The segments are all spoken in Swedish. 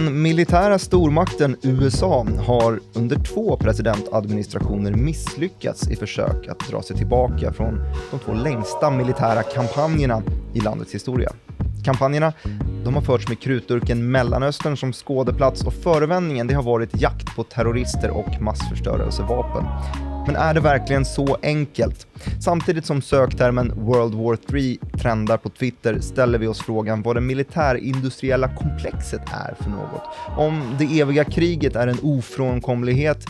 Den militära stormakten USA har under två presidentadministrationer misslyckats i försök att dra sig tillbaka från de två längsta militära kampanjerna i landets historia. Kampanjerna de har förts med krutdurken Mellanöstern som skådeplats och förevändningen det har varit jakt på terrorister och massförstörelsevapen. Men är det verkligen så enkelt? Samtidigt som söktermen World War 3 trendar på Twitter ställer vi oss frågan vad det militärindustriella komplexet är för något. Om det eviga kriget är en ofrånkomlighet,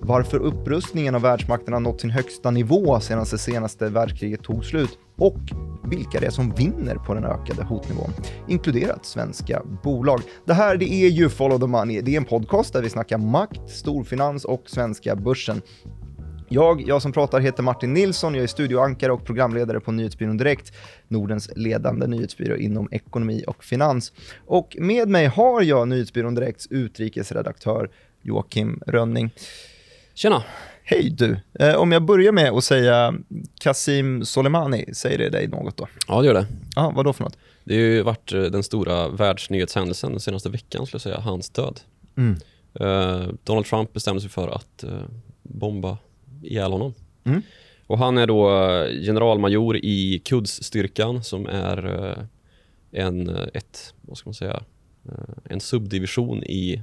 varför upprustningen av världsmakterna nått sin högsta nivå sedan det senaste världskriget tog slut och vilka det är som vinner på den ökade hotnivån, inkluderat svenska bolag. Det här det är ju Follow the Money. Det är en podcast där vi snackar makt, storfinans och svenska börsen. Jag, jag som pratar heter Martin Nilsson, jag är studioankare och programledare på Nyhetsbyrån Direkt, Nordens ledande nyhetsbyrå inom ekonomi och finans. Och med mig har jag Nyhetsbyrån Direkts utrikesredaktör Joakim Rönning. Tjena! Hej du! Eh, om jag börjar med att säga Qasim Soleimani, säger det dig något då? Ja, det gör det. Ja, vad då för något? Det har ju varit eh, den stora världsnyhetshändelsen den senaste veckan, skulle jag säga, hans död. Mm. Eh, Donald Trump bestämde sig för att eh, bomba ihjäl honom. Mm. Och han är då eh, generalmajor i Quds-styrkan som är eh, en, eh, ett, vad ska man säga, en subdivision i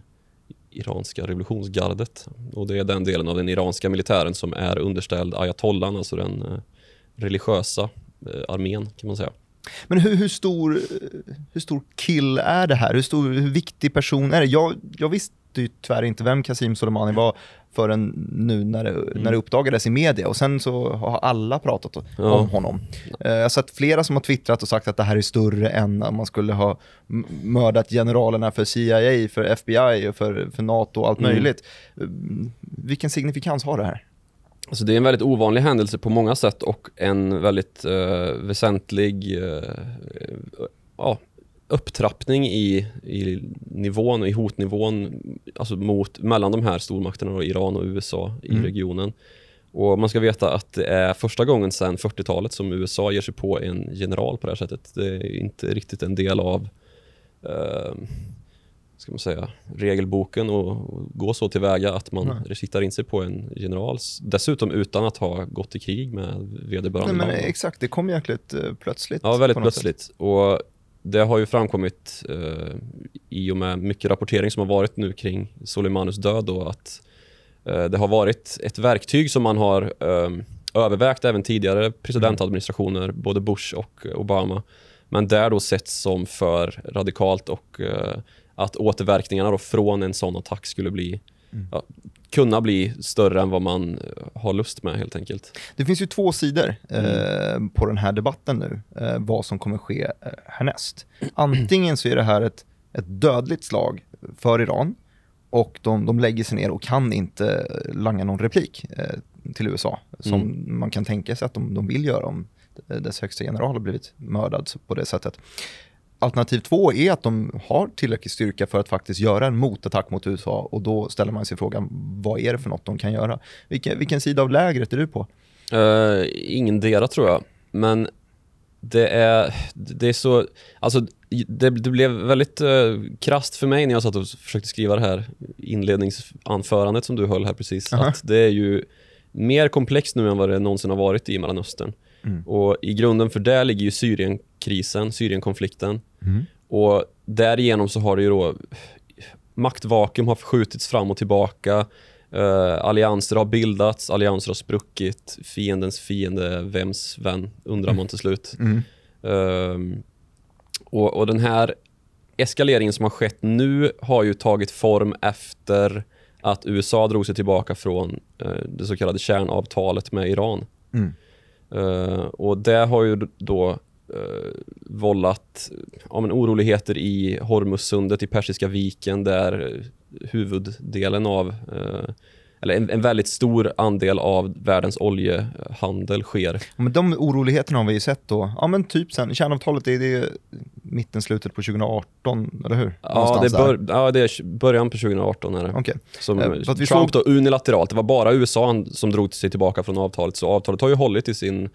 iranska revolutionsgardet. Och det är den delen av den iranska militären som är underställd ayatollan, alltså den religiösa armén kan man säga. Men hur, hur, stor, hur stor kill är det här? Hur, stor, hur viktig person är det? Jag, jag visste ju tyvärr inte vem Qasim Soleimani var förrän nu när det, Mm. när det uppdagades i media och sen så har alla pratat om Ja. honom. Eh, Jag har sett flera som har twittrat och sagt att det här är större än om man skulle ha mördat generalerna för CIA, för FBI och för, för NATO och allt Mm. möjligt. Eh, Vilken signifikans har det här? Alltså det är en väldigt ovanlig händelse på många sätt och en väldigt eh, väsentlig eh, ja, upptrappning i, i nivån och i hotnivån alltså mot, mellan de här stormakterna, då, Iran och USA i Mm. regionen. Och man ska veta att det är första gången sedan 40-talet som USA ger sig på en general på det här sättet. Det är inte riktigt en del av eh, ska man säga, regelboken och, och gå så tillväga att man Nej. siktar in sig på en general. Dessutom utan att ha gått i krig med vederbörande Nej, men land. exakt, det kom jäkligt eh, plötsligt. Ja, väldigt något sätt. plötsligt. Och det har ju framkommit eh, i och med mycket rapportering som har varit nu kring Soleimanis död då att eh, det har varit ett verktyg som man har eh, övervägt även tidigare presidentadministrationer, både Bush och Obama. Men där då setts som för radikalt och eh, att återverkningarna då från en sån attack skulle bli ja, kunna bli större än vad man eh, har lust med helt enkelt. Det finns ju två sidor Mm. eh, på den här debatten nu, eh, vad som kommer ske eh, härnäst. Antingen så är det här ett, ett dödligt slag för Iran och de, de lägger sig ner och kan inte langa någon replik eh, till USA, som Mm. man kan tänka sig att de, de vill göra om dess högsta general har blivit mördad på det sättet. Alternativ två är att de har tillräcklig styrka för att faktiskt göra en motattack mot USA och då ställer man sig frågan, vad är det för något de kan göra? Vilken, vilken sida av lägret är du på? Uh, ingen dera tror jag. Men det är, det är så, alltså det, det blev väldigt uh, krast för mig när jag satt och försökte skriva det här inledningsanförandet som du höll här precis. Aha. Att det är ju mer komplext nu än vad det någonsin har varit i Mellanöstern. Mm. Och i grunden för det ligger ju Syrienkrisen, Syrienkonflikten. Mm. Och därigenom så har det ju då maktvakuum har förskjutits fram och tillbaka. Uh, allianser har bildats, allianser har spruckit. Fiendens fiende, vems vän, undrar man till slut. Mm. Ehm, och, och den här eskaleringen som har skett nu har ju tagit form efter att USA drog sig tillbaka från eh, det så kallade kärnavtalet med Iran. Mm. Eh, och det har ju då eh, vållat ja, men oroligheter i Hormuzsundet i Persiska viken där eh, huvuddelen av, eh, eller en, en väldigt stor andel av världens oljehandel sker. Ja, Men de oroligheterna har vi ju sett då, ja men typ sen, kärnavtalet är det mitten, slutet på 2018, eller hur? Ja det, bör, ja, det är början på 2018 är det. Okej. Som Eh, Trump såg- då unilateralt, det var bara USA som drog sig tillbaka från avtalet. Så avtalet har ju hållit i sin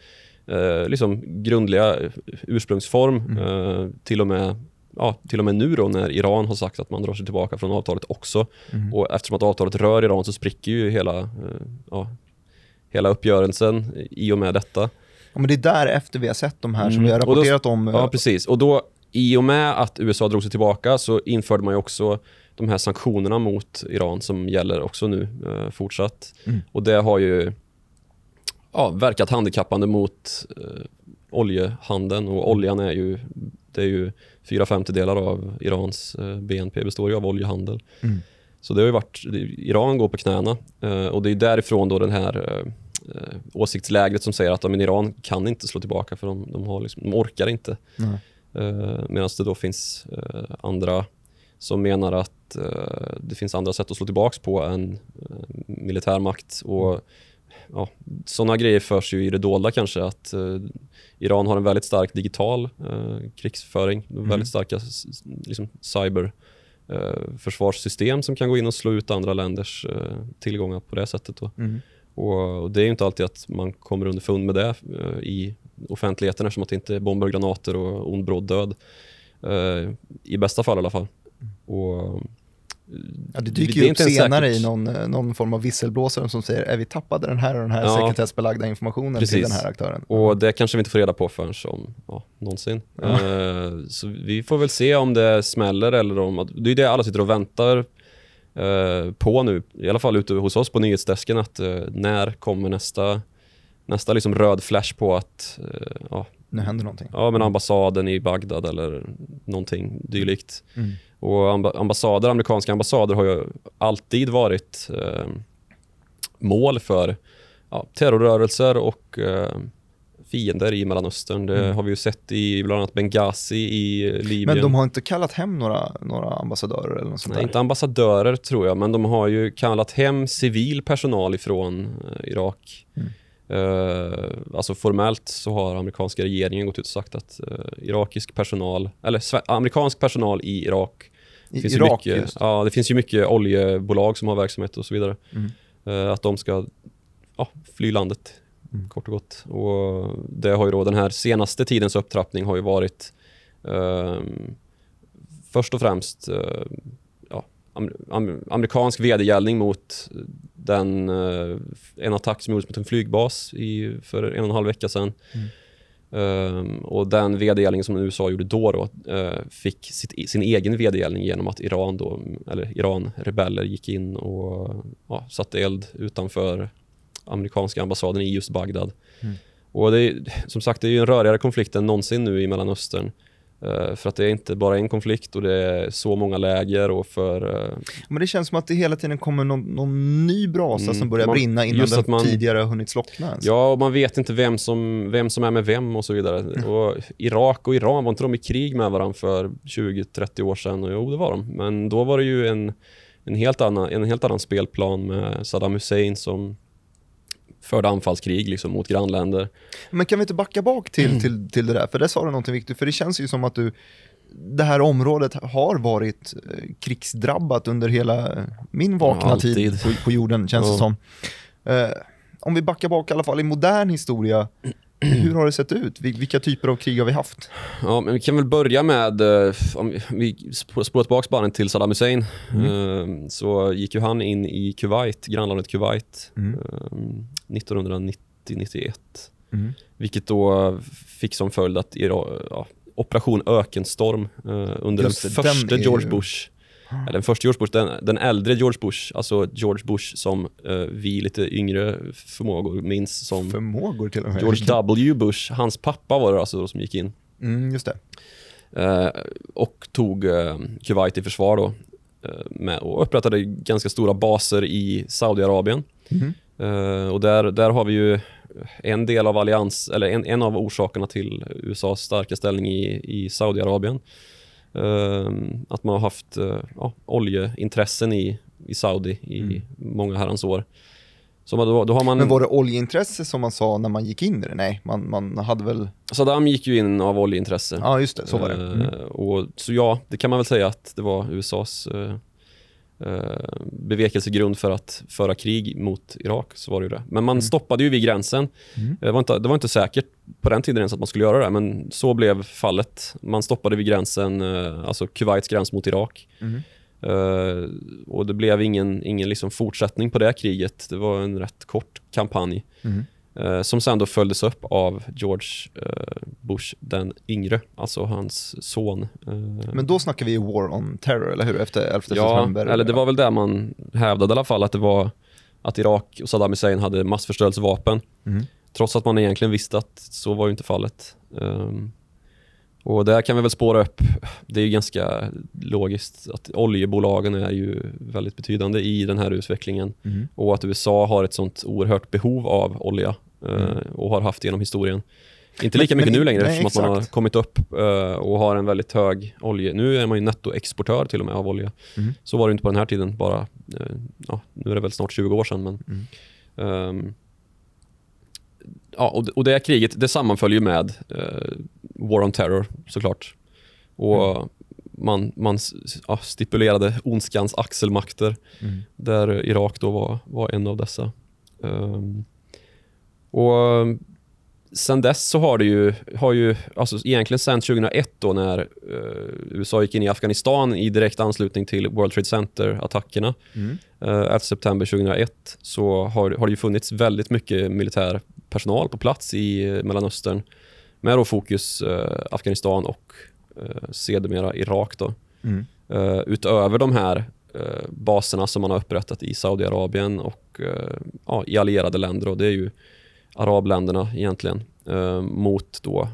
eh, liksom grundliga ursprungsform. Mm. Eh, till och med ja, till och med nu då när Iran har sagt att man drar sig tillbaka från avtalet också. Mm. Och eftersom att avtalet rör Iran så spricker ju hela, eh, ja, hela uppgörelsen i och med detta. Ja, men det är därefter vi har sett de här som Mm. vi har då- rapporterat om. Ja, precis. Och då, i och med att USA drog sig tillbaka så införde man ju också de här sanktionerna mot Iran som gäller också nu eh, fortsatt. Mm. Och det har ju ja, verkat handikappande mot eh, oljehandeln och oljan är ju, det är ju fyra femtedelar av Irans eh, BNP består ju av oljehandel. Mm. Så det har ju varit, Iran går på knäna eh, och det är därifrån då den här eh, åsiktslägret som säger att men Iran kan inte slå tillbaka för de, de, har liksom, de orkar inte. Eh, Medan det då finns eh, andra som menar att eh, det finns andra sätt att slå tillbaka på än militärmakt. Och, ja, sådana grejer förs ju i det dolda kanske. Att eh, Iran har en väldigt stark digital eh, krigsföring. Väldigt starka liksom, cyber eh, försvarssystem som kan gå in och slå ut andra länders eh, tillgångar på det sättet. Mm. Och, och det är ju inte alltid att man kommer underfund med det eh, i offentligheten eftersom att det inte är bomber, granater och ond bråd död. Eh, I bästa fall i alla fall. Och, Ja, det det dyker är ju upp senare säkert. i någon, eh, någon form av visselblåsare som säger är vi tappade den här och den här Ja. sekretessbelagda informationen till Precis. den här aktören. och det kanske vi inte får reda på förrän om ja, någonsin. Eh, så vi får väl se om det smäller eller om... Det är det alla sitter och väntar eh, på nu, i alla fall ute hos oss på nyhetsdesken, att eh, när kommer nästa, nästa liksom röd flash på att ja, Nu händer någonting. ja, men ambassaden i Bagdad eller någonting dylikt. Mm. Och amba ambassader, amerikanska ambassader har ju alltid varit eh, mål för ja, terrorrörelser och eh, fiender i Mellanöstern. Det Mm. har vi ju sett i bland annat Benghazi i Libyen. Men de har inte kallat hem några, några ambassadörer eller något sånt Nej, där? inte ambassadörer tror jag, men de har ju kallat hem civil personal ifrån eh, Irak. Mm. Eh, alltså formellt så har amerikanska regeringen gått ut och sagt att eh, irakisk personal, eller amerikansk personal i Irak I finns Irak mycket, just. ja, det finns ju mycket oljebolag som har verksamhet och så vidare. Mm. Eh, att de ska ja, fly landet Mm. kort och gott. Och det har ju då den här senaste tidens upptrappning har ju varit ehm, först och främst amerikansk vedergällning mot den, eh, en attack som gjordes mot en flygbas i, för en och en halv vecka sedan. Mm. Ehm, och den vedergällningen som USA gjorde då, då eh, fick sitt, sin egen vedergällning genom att Iran då, eller Iran-rebeller gick in och ja, satte eld utanför amerikanska ambassaden i just Bagdad. Mm. Och det är, som sagt, det är en rörigare konflikt än någonsin nu i Mellanöstern. Eh, för att det är inte bara en konflikt och det är så många läger och för... eh, Men det känns som att det hela tiden kommer någon, någon ny brasa Mm. som börjar Man- brinna innan den man- tidigare har hunnit slockna ens. Ja, och man vet inte vem som, vem som är med vem och så vidare. Mm. Och Irak och Iran, var inte de i krig med varandra för 20-30 år sedan? Och jo, det var de. Men då var det ju en, en, helt, annan, en helt annan spelplan med Saddam Hussein som förde anfallskrig liksom, mot grannländer. Men kan vi inte backa bak till, Mm. till, till det där? För där sa du någonting viktigt, för det känns ju som att du det här området har varit eh, krigsdrabbat under hela min vakna Ja, tid på, på jorden, känns det Ja. som. Eh, om vi backar bak i alla fall i modern historia, hur har det sett ut? Vil- Vilka typer av krig har vi haft? Ja, men vi kan väl börja med, eh, om vi- vi sp- spolar tillbaka banden till Saddam Hussein. Eh, Så gick ju han in i Kuwait, grannlandet Kuwait, Mm. eh, 1990-91. Mm. Vilket då fick som följd att ja, Operation Ökenstorm eh, under Just den första George Bush, eller den första George Bush, den, den äldre George Bush, alltså George Bush som eh, vi lite yngre förmågor minns som Förmågor till och med. George W Bush, hans pappa var det alltså då som gick in Mm, just det. eh, och tog eh, Kuwait i försvar då eh, med, och upprättade ganska stora baser i Saudiarabien. Mhm. Eh, och där, där har vi ju en del av allians, eller en, en av orsakerna till USAs starka ställning i, i Saudiarabien. Eh, att man har haft eh, ja, oljeintressen i, i Saudi i Mm. många herrans år. Så då, då har man... Men var det oljeintresse som man sa när man gick in i det? Nej, man, man hade väl... Saddam gick ju in av oljeintresse. Ja, just det, så var det. Mm. Eh, och, så ja, det kan man väl säga att det var USAs eh, bevekelsegrund för att föra krig mot Irak så var det det. Men man Mm. stoppade ju vid gränsen. Mm. Det, var inte, det var inte säkert på den tiden ens att man skulle göra det, men så blev fallet. Man stoppade vid gränsen, eh, alltså Kuwaits gräns mot Irak. Mm. Eh, och det blev ingen, ingen liksom fortsättning på det kriget. Det var en rätt kort kampanj Mm. Eh, som sen då följdes upp av George eh, Bush den yngre, alltså hans son. Eh, Men då snackar vi War on Terror, eller hur? Efter 11 ja, september. eller det var väl det man hävdade i alla fall, att det var att Irak och Saddam Hussein hade massförstörelsevapen. Mm. Trots att man egentligen visste att så var ju inte fallet. Um, och där kan vi väl spåra upp, det är ju ganska logiskt att oljebolagen är ju väldigt betydande i den här utvecklingen Mm. och att USA har ett sånt oerhört behov av olja Mm. och har haft genom historien. Inte Men- lika mycket men- nu längre nej, eftersom att man har kommit upp eh, och har en väldigt hög olje. Nu är man ju nettoexportör till och med av olja. Mm. Så var det inte på den här tiden, bara, eh, ja, nu är det väl snart 20 år sedan. Men, Mm. ehm, ja, och, och det kriget det sammanföll ju med eh, War on Terror såklart. Och Mm. man, man ja, stipulerade ondskans axelmakter Mm. där Irak då var, var en av dessa. Ehm, och sen dess så har det ju, har ju alltså egentligen sen 2001 då när eh, USA gick in i Afghanistan i direkt anslutning till World Trade Center-attackerna Mm. eh, 11 september 2001 så har, har det ju funnits väldigt mycket militär personal på plats i eh, Mellanöstern med då fokus eh, Afghanistan och eh, sedermera Irak då. Mm. Eh, utöver de här eh, baserna som man har upprättat i Saudiarabien och eh, ja, i allierade länder och det är ju arabländerna egentligen eh, mot då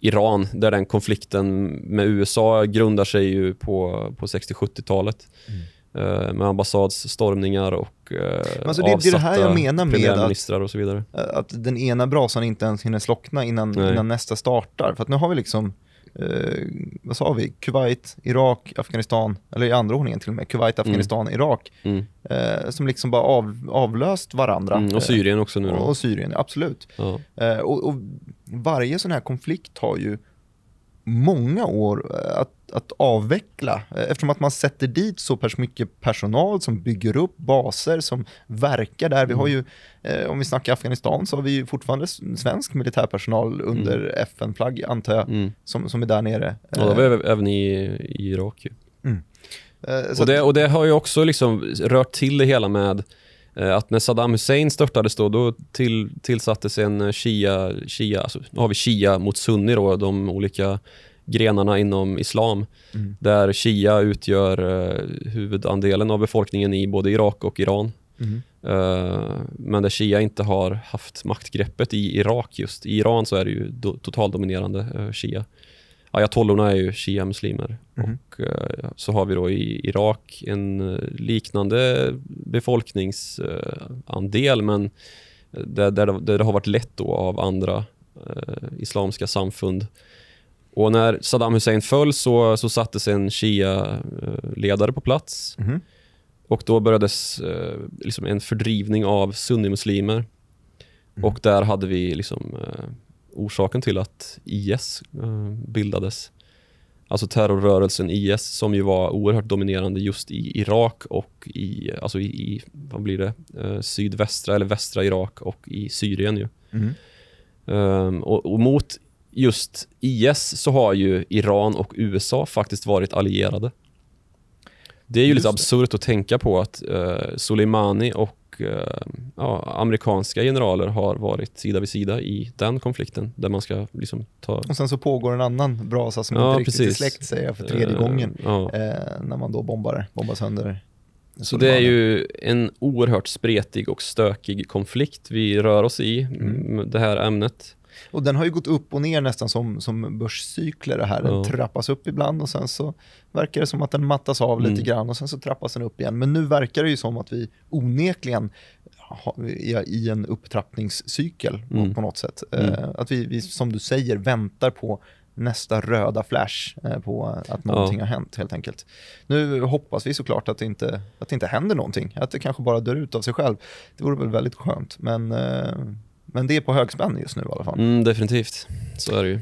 Iran där den konflikten med USA grundar sig ju på, på 60-70-talet eh, med ambassadsstormningar och eh, alltså det- det är det här jag menar med att- och så vidare. Att den ena brasan inte ens hinner slockna innan, Nej. innan nästa startar. För att nu har vi liksom, eh, vad sa vi, Kuwait, Irak, Afghanistan, eller i andra ordningen till och med, Kuwait, Afghanistan, Irak, Mm. eh, som liksom bara av, avlöst varandra. Mm, och Syrien också nu då. och Syrien, absolut. Ja. Eh, och, och varje sån här konflikt har ju många år eh, att, att avveckla eh, eftersom att man sätter dit så pass mycket personal som bygger upp baser som verkar där. Vi har ju, eh, om vi snackar Afghanistan så har vi ju fortfarande svensk militärpersonal under FN-flagg antar jag, Mm. som, som är där nere. Ja, det var även- även i, i Irak ju. Eh, så Och det, och det har ju också liksom rört till det hela med eh, att när Saddam Hussein störtades då, då till, tillsattes en eh, shia, shia alltså, nu har vi shia mot sunni då, de olika grenarna inom islam, Mm. där shia utgör eh, huvudandelen av befolkningen i både Irak och Iran. Mm. Eh, men där shia inte har haft maktgreppet i Irak just. I Iran så är det ju do, totaldominerande uh, shia. Ayatollorna är ju shia-muslimer. Mhm. Och eh, så har vi då i Irak en eh, liknande befolkningsandel men där, där, det- där det har varit lätt då av andra eh, islamska samfund. Och när Saddam Hussein föll så, så sattes en shia-ledare på plats Mhm. och då börjades eh, liksom en fördrivning av sunnimuslimer. Och där hade vi liksom, eh, orsaken till att IS eh, bildades. Alltså terrorrörelsen IS som ju var oerhört dominerande just i Irak och i, alltså i, i vad blir det, eh, sydvästra eller västra Irak och i Syrien ju. Mm. Ehm, och, och mot just IS så har ju Iran och USA faktiskt varit allierade. Det är ju Just lite absurt att tänka på att uh, Soleimani och eh, ja, amerikanska generaler har varit sida vid sida i den konflikten där man ska liksom ta... Och sen så pågår en annan brasa som Ja, inte riktigt är släkt säger jag för tredje eh, gången. Ja. När man då bombar, bombar sönder. Så det är ju en oerhört spretig och stökig konflikt vi rör oss i, mm. det här ämnet. Och den har ju gått upp och ner nästan som, som börscykler det här. Den Ja. trappas upp ibland och sen så verkar det som att den mattas av lite Mm. grann och sen så trappas den upp igen. Men nu verkar det ju som att vi onekligen är i en upptrappningscykel på- Mm. på något sätt. Mm. Eh, att vi, vi, som du säger, väntar på nästa röda flash eh, på att någonting har hänt helt enkelt. Nu hoppas vi såklart att det, inte, att det inte händer någonting, att det kanske bara dör ut av sig själv. Det vore väl väldigt skönt, men, eh, men det är på högspänn just nu i alla fall. Mm, definitivt, så är det ju.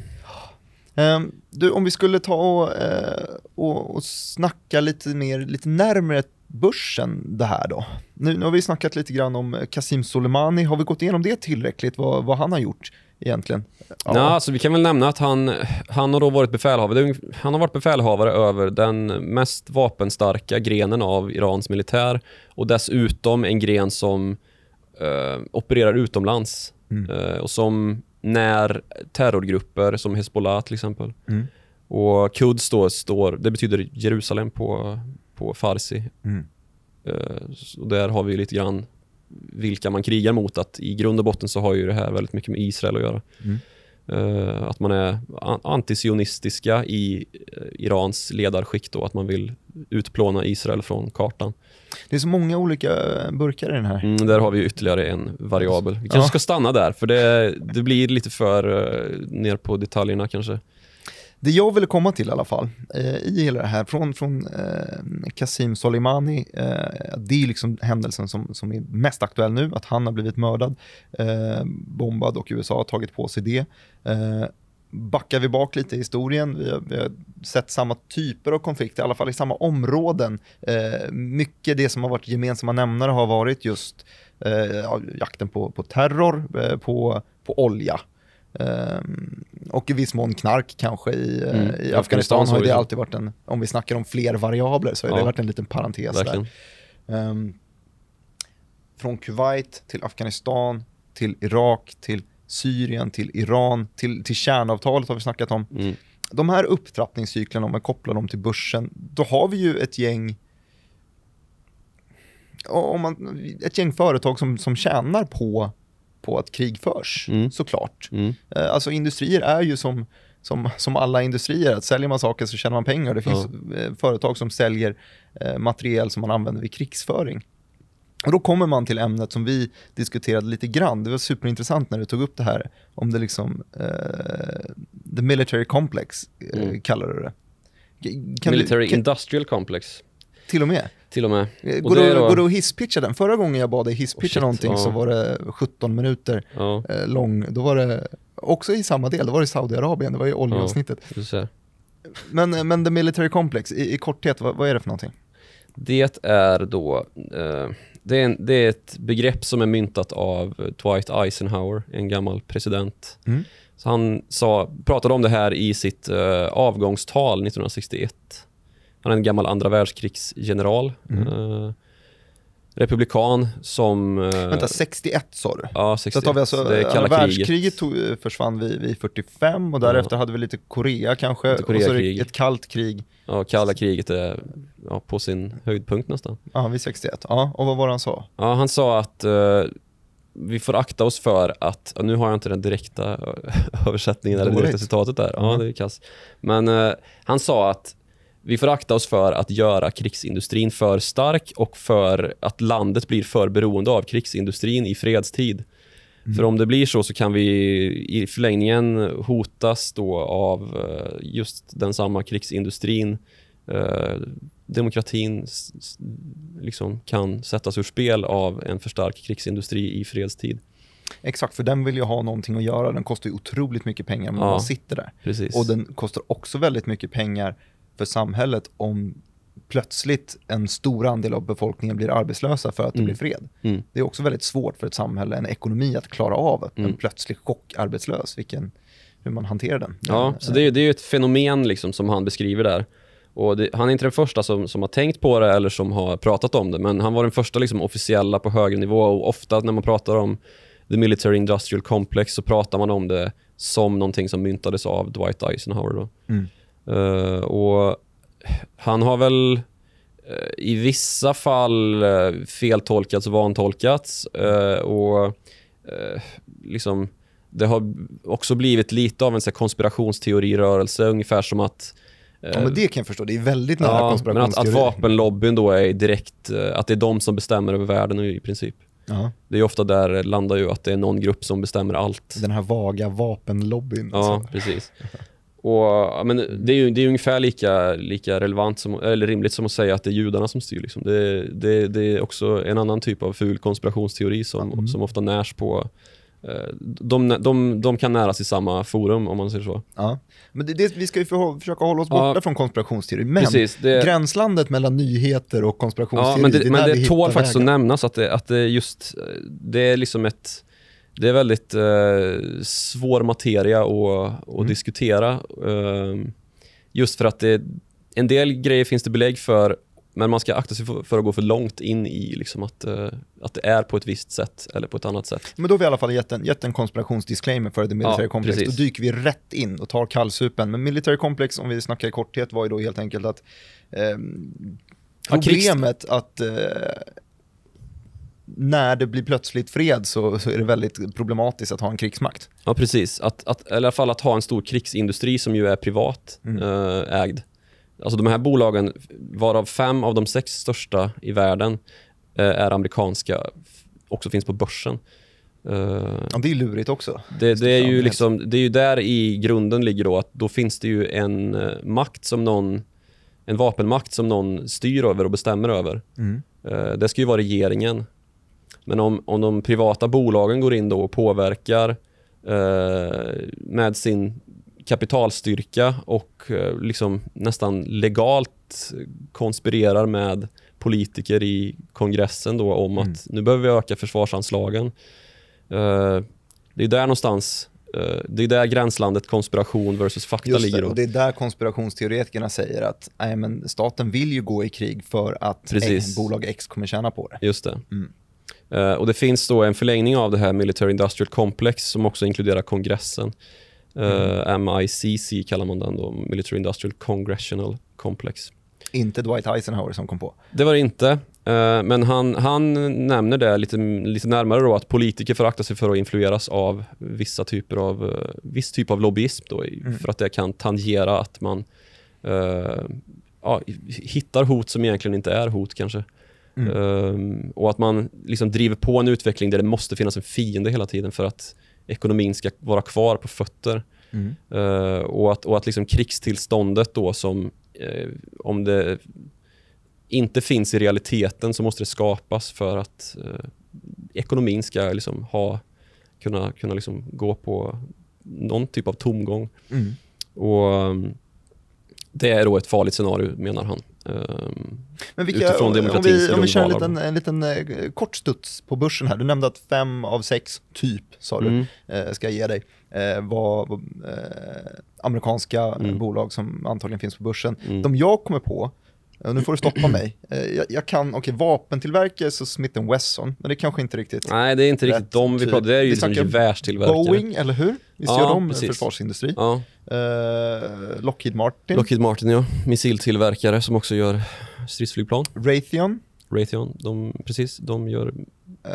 Ehm, du, om vi skulle ta och, eh, och, och snacka lite mer, lite närmare börsen det här då? Nu, nu har vi snackat lite grann om Qasim Soleimani. Har vi gått igenom det tillräckligt, vad, vad han har gjort egentligen? Ja. ja alltså vi kan väl nämna att han, han har då varit befälhavare. Han har varit befälhavare över den mest vapenstarka grenen av Irans militär och dessutom en gren som eh, opererar utomlands mm. eh, och som när terrorgrupper som Hezbollah till exempel mm. och Quds då står, det betyder Jerusalem på, på farsi. Mm. Eh, och där har vi lite grann vilka man krigar mot. Att I grund och botten så har ju det här väldigt mycket med Israel att göra. Mm. Uh, att man är antisionistiska i uh, Irans ledarskikt då, att man vill utplåna Israel från kartan. Det är så många olika burkar i den här. Mm, där har vi ytterligare en variabel. Vi kanske ja. ska stanna där, för det, det blir lite för uh, ner på detaljerna kanske. Det jag ville komma till i alla fall, eh, i hela det här, från, från eh, Qasim Soleimani, eh, det är liksom händelsen som, som är mest aktuell nu, att han har blivit mördad, eh, bombad och USA har tagit på sig det. Backar vi bak lite i historien, vi har, vi har, sett samma typer av konflikter, i alla fall i samma områden. Eh, mycket det som har varit gemensamma nämnare har varit just eh, jakten på, på terror, eh, på, på olja. Um, och i viss mån knark kanske i, eh, mm. i Afghanistan har det alltid varit en, om vi snackar om fler variabler så har ja. det varit en liten parentes Verkligen. där. Um, från Kuwait till Afghanistan, till Irak, till Syrien, till Iran, till, till kärnavtalet har vi snackat om. Mm. De här upptrappningscyklerna, om man kopplar dem till börsen, då har vi ju ett gäng om man, ett gäng företag som, som tjänar på på att krig förs, mm. såklart. Mm. Eh, alltså industrier är ju som, som, som alla industrier, att säljer man saker så tjänar man pengar. Det finns ja. Eh, företag som säljer eh, materiel som man använder vid krigsföring. Och då kommer man till ämnet som vi diskuterade lite grann. Det var superintressant när du tog upp det här om det liksom, uh, the military complex, uh, mm. kallar du det. Kan military du, kan, industrial complex. Till och med? Till och med. Eh, går, det då... går det att hisspitcha den? Förra gången jag bad dig hisspitcha oh, någonting ja. så var det 17 minuter ja. eh, lång. Då var det också i samma del, då var det Saudiarabien, det var ju oljeavsnittet. Ja, men, men The Military Complex, i, i korthet, vad, vad, är det för någonting? Det är då, eh, det, är en, det är ett begrepp som är myntat av Dwight Eisenhower, en gammal president. Mm. Så han sa, pratade om det här i sitt eh, avgångstal 1961. Han är en gammal andra världskrigsgeneral. Mm. Uh, republikan som... Uh, Vänta, 61 sa du? Ja, 61. Så tar vi alltså, det kalla världskriget tog, försvann vid, vid 45 och därefter ja. hade vi lite Korea kanske. Lite Korea och så ett kallt krig. Ja, kalla kriget är ja, på sin höjdpunkt nästan. Ja, vid 61. Ja, och vad var det han sa? Ja, han sa att uh, vi får akta oss för att, nu har jag inte den direkta översättningen eller direkta citatet där, ja mm. det är kass. Men uh, han sa att vi får akta oss för att göra krigsindustrin för stark och för att landet blir för beroende av krigsindustrin i fredstid. Mm. För om det blir så så kan vi i förlängningen hotas då av eh, just den samma krigsindustrin. Eh, demokratin liksom kan sättas ur spel av en för stark krigsindustri i fredstid. Exakt, för den vill ju ha någonting att göra. Den kostar ju otroligt mycket pengar om ja, man sitter där. Precis. Och den kostar också väldigt mycket pengar för samhället om plötsligt en stor andel av befolkningen blir arbetslösa för att det mm. blir fred. Mm. Det är också väldigt svårt för ett samhälle, en ekonomi att klara av mm. en plötslig chock arbetslös, vilken, hur man hanterar den. Ja, så det är, det är ett fenomen liksom som han beskriver där. Och det, han är inte den första som, som har tänkt på det eller som har pratat om det, men han var den första liksom officiella på högre nivå och ofta när man pratar om the military industrial complex så pratar man om det som någonting som myntades av Dwight Eisenhower. Då. Mm. Uh, och han har väl uh, i vissa fall uh, feltolkats och vantolkats. och liksom, det har också blivit lite av en så konspirationsteorirörelse, ungefär som att Ja, men det kan jag förstå. Det är väldigt nära ja, konspirationsteori. Men att, att vapenlobbyn då är direkt, att det är de som bestämmer över världen i princip. Aha. Det är ofta där landar ju att det är någon grupp som bestämmer allt. Den här vaga vapenlobbyn. Ja, alltså. precis. Och, men det är ju det är ungefär lika, lika relevant som, eller rimligt som att säga att det är judarna som styr. Liksom. Det, det, det är också en annan typ av ful konspirationsteori som, mm. som ofta närs på eh, de, de, de kan näras i samma forum om man säger så. Ja. Men det, det, vi ska ju för, försöka hålla oss borta Ja. från konspirationsteori, men Precis, det- gränslandet mellan nyheter och konspirationsteori, Ja, men det, är men det tål faktiskt att vägen. nämnas att det, att det just, det är liksom ett, det är väldigt eh, svår materia att, att Mm. diskutera. Eh, just för att det, en del grejer finns det belägg för, men man ska akta sig för, att gå för långt in i liksom att, eh, att det är på ett visst sätt eller på ett annat sätt. Men då har vi i alla fall gett en, gett en konspirationsdisclaimer för det military Ja, complex. precis. Då dyker vi rätt in och tar kallsupen. Men military complex, om vi snackar i korthet, var ju då helt enkelt att ehm, problemet att eh, när det blir plötsligt fred så, så är det väldigt problematiskt att ha en krigsmakt. Ja, precis. Att, att, eller i alla fall att ha en stor krigsindustri som ju är privat Mm. eh, ägd. Alltså de här bolagen, varav fem av de sex största i världen eh, är amerikanska, också finns på börsen. Eh, Ja, det är lurigt också. det, det, är ju liksom, det är ju där i grunden ligger då att då finns det ju en eh, makt som någon, en vapenmakt som någon styr över och bestämmer över. Mm. Eh, det ska ju vara regeringen. Men om, om de privata bolagen går in då och påverkar eh, med sin kapitalstyrka och eh, liksom nästan legalt konspirerar med politiker i kongressen då om Mm. att nu behöver vi öka försvarsanslagen. Eh, det är där någonstans, eh, det är där gränslandet konspiration versus fakta Just ligger. det, Då. och det är där konspirationsteoretikerna säger att nej, men staten vill ju gå i krig för att Precis. bolag X kommer tjäna på det. Just det. Mm. Eh, och det finns då en förlängning av det här Military Industrial Complex som också inkluderar kongressen. Uh, MICC kallar man den då, Military Industrial Congressional Complex. Inte Dwight Eisenhower som kom på. Det var det inte, eh, men han, han nämner det lite, lite närmare då att politiker får akta sig för att influeras av vissa typer av, eh, viss typ av lobbyism då, Mm. för att det kan tangera att man eh, ja, hittar hot som egentligen inte är hot kanske. Mm. Ehm, och att man liksom driver på en utveckling där det måste finnas en fiende hela tiden för att ekonomin ska vara kvar på fötter. Mm. Eh, och att, och att liksom krigstillståndet då som, eh, om det inte finns i realiteten så måste det skapas för att eh, ekonomin ska liksom ha, kunna, kunna liksom gå på någon typ av tomgång. Mm. Och um, Det är då ett farligt scenario menar han. Um, Men vilka, Utifrån om demokratins vi, om vi kör en liten, en liten eh, kort studs på börsen här. Du nämnde att fem av sex, typ, sa du, Mm. eh, ska jag ge dig, eh, var eh, amerikanska Mm. bolag som antagligen finns på börsen. Mm. De jag kommer på, nu får du stoppa mig, eh, jag, jag kan, okej, vapentillverkare så Smith Wesson, men det kanske inte riktigt. nej, det är inte riktigt de vi typ. pratar Det är ju liksom gevärstillverkare. Boeing, eller hur? Visst Ja, gör de precis. försvarsindustri? Ja, Eh, Lockheed Martin, Lockheed Martin ja. Missiltillverkare som också gör stridsflygplan. Raytheon. Raytheon, de, precis, de gör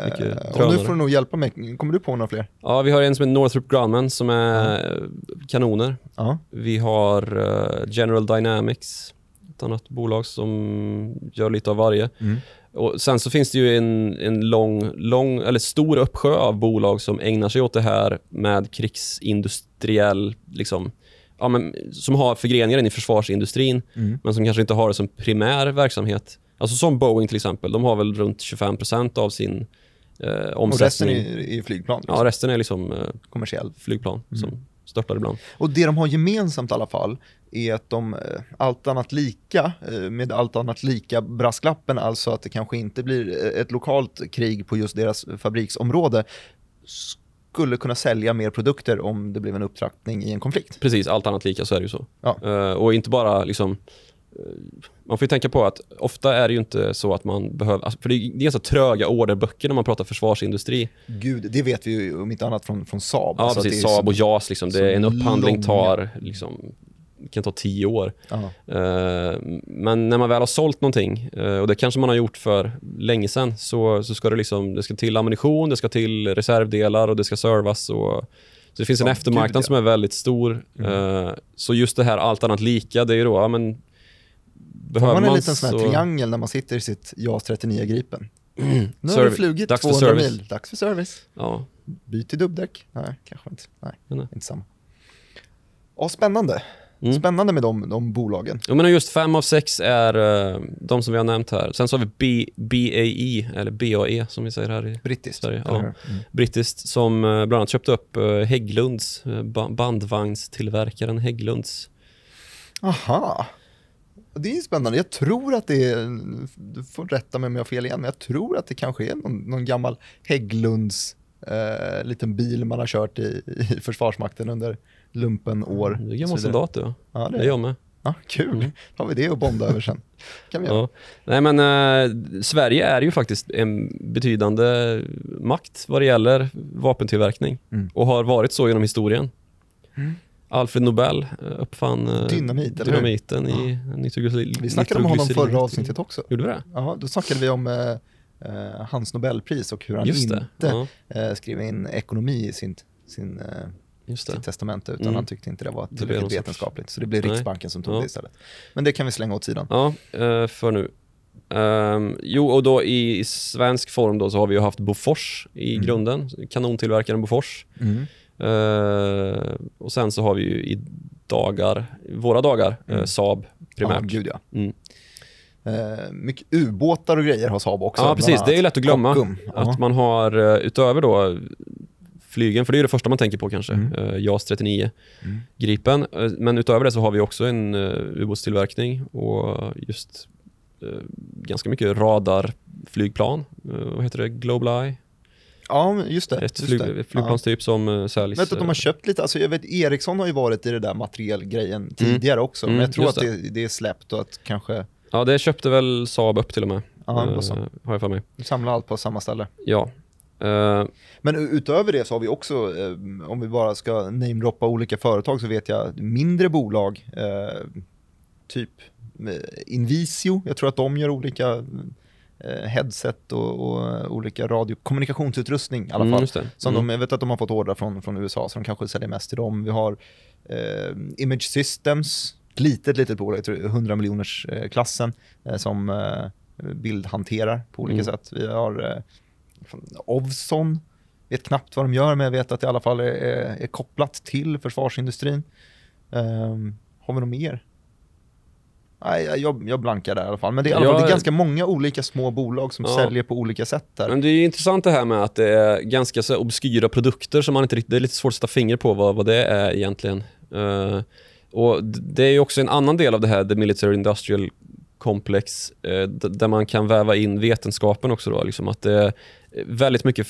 Mycket Eh, och nu drönare. får du nog hjälpa mig, kommer du på några fler? Ja, vi har en som heter Northrop Grumman som är eh, kanoner. Ja. Vi har General Dynamics, ett annat bolag som gör lite av varje. Mm. Och sen så finns det ju en, en lång, lång, eller stor uppsjö av bolag som ägnar sig åt det här med krigsindustriell, liksom, ja, men, som har förgreningar in i försvarsindustrin, Mm. men som kanske inte har det som primär verksamhet. Alltså som Boeing till exempel, de har väl runt 25% av sin eh, Och resten omsättning. är, är flygplan, Ja, resten är liksom eh, kommersiell. flygplan Mm. som störtar ibland. Och det de har gemensamt i alla fall är att de, eh, allt annat lika, eh, med allt annat lika brasklappen, alltså att det kanske inte blir eh, ett lokalt krig på just deras fabriksområde, skulle kunna sälja mer produkter om det blev en upptrappning i en konflikt. Precis, allt annat lika så är det ju så. Ja. Och inte bara liksom man får ju tänka på att ofta är det ju inte så att man behöver, alltså, för det är ganska tröga orderböcker när man pratar försvarsindustri. Gud, det vet vi ju om inte annat från, från Saab. Ja, Alltså att precis. Saab och JAS, liksom. det är en upphandling långa. tar liksom, kan ta tio år. Eh, men när man väl har sålt någonting, eh, och det kanske man har gjort för länge sedan, så, så ska det, liksom, det ska till ammunition, det ska till reservdelar och det ska servas. Och, så det finns en Ja, eftermarknad gud, ja. som är väldigt stor. Mm. Eh, så just det här allt annat lika, det är ju då, ja men Får behöver man en liten sån här så- triangel när man sitter i sitt JAS 39 Gripen? Nu har du flugit dags för 200 service. mil, dags för service. Ja, Byt till dubbdäck? Nej, kanske inte. Nej, Nej. inte samma. Ja, spännande. Mm. Spännande med de, de bolagen. Ja, men just fem av sex är uh, de som vi har nämnt här. Sen så har vi B, BAE, eller BAE som vi säger här i Brittiskt. Sverige. Ja. Mm. Brittiskt, som uh, bland annat köpte upp uh, Hägglunds, uh, ba- bandvagnstillverkaren Hägglunds. Aha. Det är spännande. Jag tror att det är, du får rätta mig om jag har fel igen, men jag tror att det kanske är någon, någon gammal Hägglunds eh, liten bil man har kört i, i Försvarsmakten under lumpenår. Du är gammal soldat du. Ja, det är jag med. ja, Kul, Mm. har vi det att bonda över sen. kan vi göra. Ja. Nej, men eh, Sverige är ju faktiskt en betydande makt vad det gäller vapentillverkning Mm. och har varit så genom historien. Mm. Alfred Nobel eh, uppfann eh, Dynamit, eller dynamiten i nitroglycerin. Vi snackade om honom förra avsnittet också. Gjorde vi det? Ja, då snackade vi om eh, eh, hans Nobelpris och hur han det. inte Ja, eh, skrev in ekonomi i sin, sin, det. sitt testamente utan Mm. han tyckte inte det var tillräckligt sorts- vetenskapligt. Så det blev Nej. Riksbanken som tog Ja. det istället. Men det kan vi slänga åt sidan. Ja, för nu. Ehm, jo, och då i, i svensk form då så har vi ju haft Bofors i Mm. grunden, kanontillverkaren Bofors. Eh, och sen så har vi ju i dagar, våra dagar, eh, Mm. Saab Ja, primärt. gud ja. Mm. Eh, mycket ubåtar och grejer har Saab också. Ja, precis. Det är ju lätt att glömma. Kockum. Att Ja. man har eh, utöver då flygen, för det är ju det första man tänker på kanske, Mm. eh, JAS 39 Mm. Gripen. Eh, Men utöver det så har vi också en uh, ubåtstillverkning och just eh, ganska mycket radarflygplan. Uh, vad heter det? Global Eye? Ja, just det. Ett just flyg, det. flygplanstyp som uh, Ja. säljs. Jag vet att de har köpt lite, alltså jag vet Ericsson har ju varit i det där materielgrejen tidigare också, men Mm, jag tror att det. Det, är släppt och att kanske Ja, det köpte väl Saab upp till och med. Ja, eh, så. har jag för mig. samla allt på samma ställe. Ja. Eh, Men utöver det så har vi också, eh, om vi bara ska namedroppa olika företag så vet jag mindre bolag, eh, typ eh, Invisio, jag tror att de gör olika eh, headset och, och olika radiokommunikationsutrustning i alla mm, fall. det. Som Mm. de, jag vet att de har fått ordrar från, från USA, så de kanske säljer mest till dem. Vi har eh, Image Systems, ett litet, litet bolag, jag tror 100 miljoners eh, klassen, eh, som eh, bildhanterar på olika Mm. sätt. Vi har eh, Ovzon, vet knappt vad de gör, men jag vet att det i alla fall är, är, kopplat till försvarsindustrin. Um, har vi något mer? Nej, jag- jag, blankar där i alla fall. Men det är, Ja, det är ganska många olika små bolag som Ja. säljer på olika sätt där. Men det är intressant det här med att det är ganska så obskyra produkter som man inte riktigt, det är lite svårt att sätta finger på vad, vad det är egentligen. Eh, och det är ju också en annan del av det här, the military industrial complex, eh, där man kan väva in vetenskapen också då, liksom att är väldigt mycket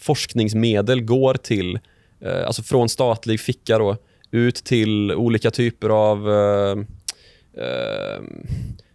forskningsmedel går till, eh, alltså från statlig ficka då, ut till olika typer av eh, eh,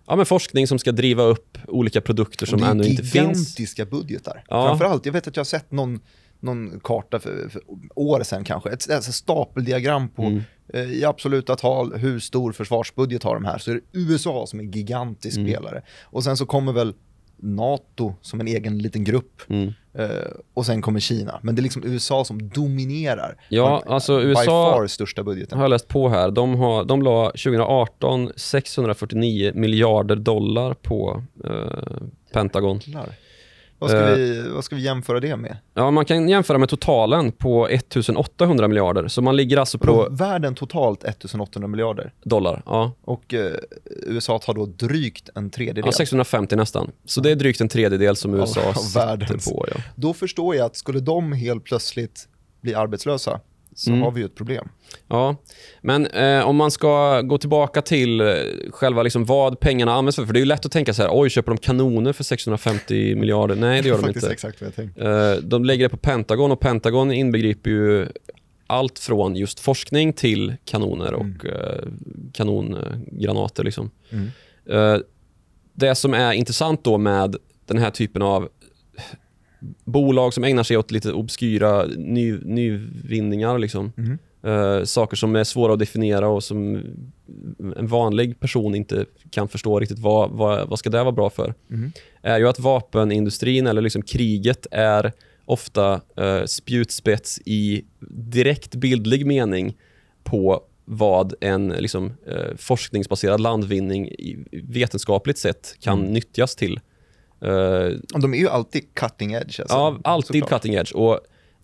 ja, men forskning som ska driva upp olika produkter som det är ännu inte finns. gigantiska budgetar. Ja. Framförallt, jag vet att jag har sett någon, någon karta för, för år sedan kanske, ett, ett stapeldiagram på Mm. eh, i absoluta tal hur stor försvarsbudget har de här. Så är det USA som är gigantisk Mm. spelare. Och sen så kommer väl NATO som en egen liten grupp. Mm. Eh, och sen kommer Kina. Men det är liksom USA som dominerar. Ja, alltså By USA far största budgeten. har jag läst på här. De, har, de la 2018 649 miljarder dollar på eh, Pentagon. Jävlar. Vad ska, Eh. vi, vad ska vi jämföra det med? Ja, man kan jämföra med totalen på 1800 miljarder. Så man ligger alltså På världen totalt 1800 miljarder. dollar. Ja. Och eh, USA tar då drygt en tredjedel. ja, 650 nästan. Så det är drygt en tredjedel som USA av sitter världens. på. Ja. Då förstår jag att skulle de helt plötsligt bli arbetslösa så Mm. har vi ju ett problem. Ja, men eh, om man ska gå tillbaka till eh, själva liksom vad pengarna används för. För det är lätt att tänka så här, oj, köper de kanoner för 650 miljarder? Nej, det gör de Faktiskt inte. exakt vad jag tänkte. Eh, de lägger det på Pentagon och Pentagon inbegriper ju allt från just forskning till kanoner och eh, kanongranater. Liksom. Mm. Eh, det som är intressant då med den här typen av bolag som ägnar sig åt lite obskyra ny, nyvinningar, liksom. Mm. Eh, saker som är svåra att definiera och som en vanlig person inte kan förstå riktigt vad, vad, vad ska det vara bra för Mm. är ju att vapenindustrin eller liksom kriget är ofta eh, spjutspets i direkt bildlig mening på vad en liksom, eh, forskningsbaserad landvinning vetenskapligt sett kan Mm. nyttjas till. Och de är ju alltid cutting edge. Alltså. ja, alltid Såklart. cutting edge. Och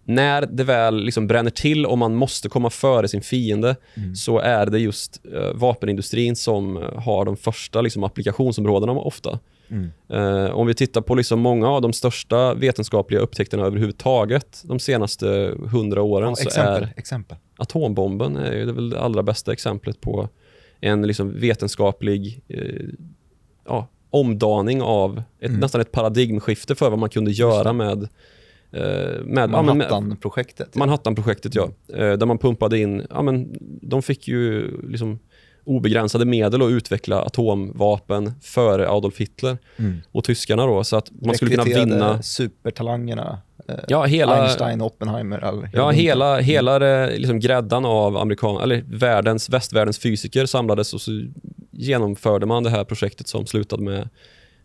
när det väl liksom bränner till och man måste komma före sin fiende Mm. så är det just eh, vapenindustrin som eh, har de första liksom, applikationsområdena ofta. Mm. Eh, om vi tittar på liksom många av de största vetenskapliga upptäckterna överhuvudtaget de senaste hundra åren Ja, så exempel, är exempel. atombomben är ju det, väl det allra bästa exemplet på en liksom vetenskaplig eh, ja, omdaning av ett, Mm. nästan ett paradigmskifte för vad man kunde göra med, eh, med, ja, men med Manhattan-projektet. Manhattan-projektet. Ja, Eh, där man pumpade in, ja, men de fick ju liksom obegränsade medel att utveckla atomvapen före Adolf Hitler Mm. och tyskarna då så att man skulle kunna vinna supertalangerna. Eh, Ja, hela- Einstein, Oppenheimer. All, Ja, hela, hela det, liksom gräddan av amerikan, eller världens, västvärldens fysiker samlades och så genomförde man det här projektet som slutade med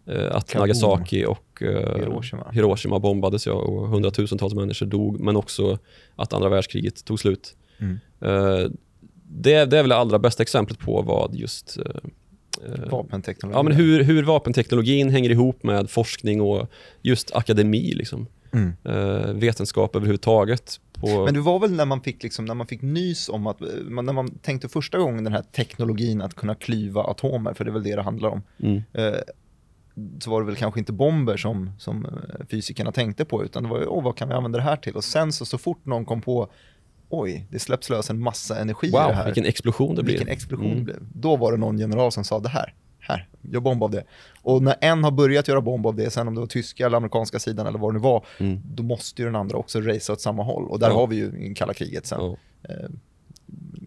eh, att Kaboom. Nagasaki och eh, Hiroshima. Hiroshima bombades ja, och hundratusentals människor dog, men också att andra världskriget tog slut. Mm. Eh, det, det är väl det allra bästa exemplet på vad just eh, eh, Vapenteknologi. ja, men hur, hur vapenteknologin hänger ihop med forskning och just akademi, liksom. Mm. eh, vetenskap överhuvudtaget. På, Men det var väl när man fick, liksom, när man fick nys om att, eh, när man tänkte första gången den här teknologin att kunna klyva atomer, för det är väl det det handlar om, mm. eh, så var det väl kanske inte bomber som, som eh, fysikerna tänkte på, utan det var ju, åh, vad kan vi använda det här till? Och sen så, så fort någon kom på, oj, det släpps lös en massa energi i det Wow, här. vilken explosion det blir. Vilken explosion Mm. det blev. Då var det någon general som sa det här, här, gör bomb av det. Och när en har börjat göra bomb av det, sen om det var tyska eller amerikanska sidan eller vad det nu var, Mm. då måste ju den andra också racea åt samma håll. Och där Ja. har vi ju kalla kriget sen, Ja.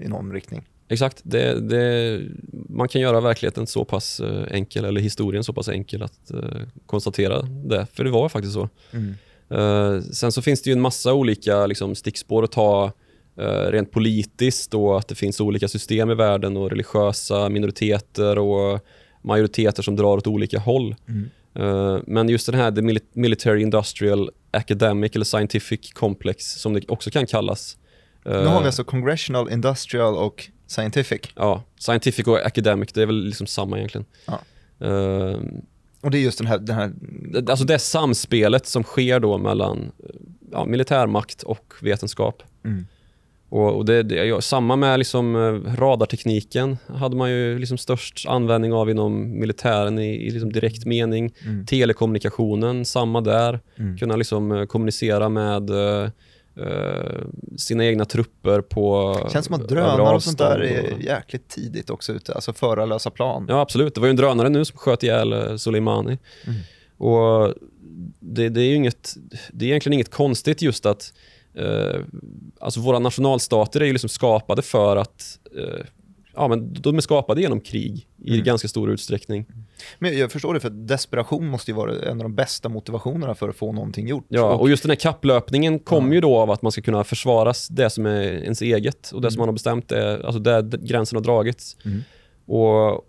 i någon riktning. Exakt, det, det, man kan göra verkligheten så pass eh, enkel, eller historien så pass enkel att eh, konstatera det, för det var faktiskt så. Mm. Eh, sen så finns det ju en massa olika liksom, stickspår att ta eh, rent politiskt och att det finns olika system i världen och religiösa minoriteter och majoriteter som drar åt olika håll. Mm. Eh, men just den här the mili- military industrial academic eller scientific complex som det också kan kallas. Nu har vi alltså congressional, industrial och scientific. Ja, scientific och academic, det är väl liksom samma egentligen. Ja. Eh, Och det är just den här, den här alltså det samspelet som sker då mellan eh, ja, militärmakt och vetenskap. Mm. Och, och det, det, samma med liksom, eh, radartekniken hade man ju liksom störst användning av inom militären i, i liksom direkt mening. Mm. Telekommunikationen, samma där. Mm. Kunna liksom, eh, kommunicera med eh, sina egna trupper på känns som att drönare och sånt där är jäkligt tidigt också ute, alltså förarlösa plan. Ja, absolut. Det var ju en drönare nu som sköt ihjäl Soleimani. Mm. Och det, det är ju inget, det är egentligen inget konstigt just att eh, alltså våra nationalstater är ju liksom skapade för att eh, ja, men de är skapade genom krig i Mm. ganska stor utsträckning. Men jag förstår det, för desperation måste ju vara en av de bästa motivationerna för att få någonting gjort. Ja, och just den här kapplöpningen kommer Ja. ju då av att man ska kunna försvaras det som är ens eget och det som man har bestämt är, alltså där gränsen har dragits. Mm. Och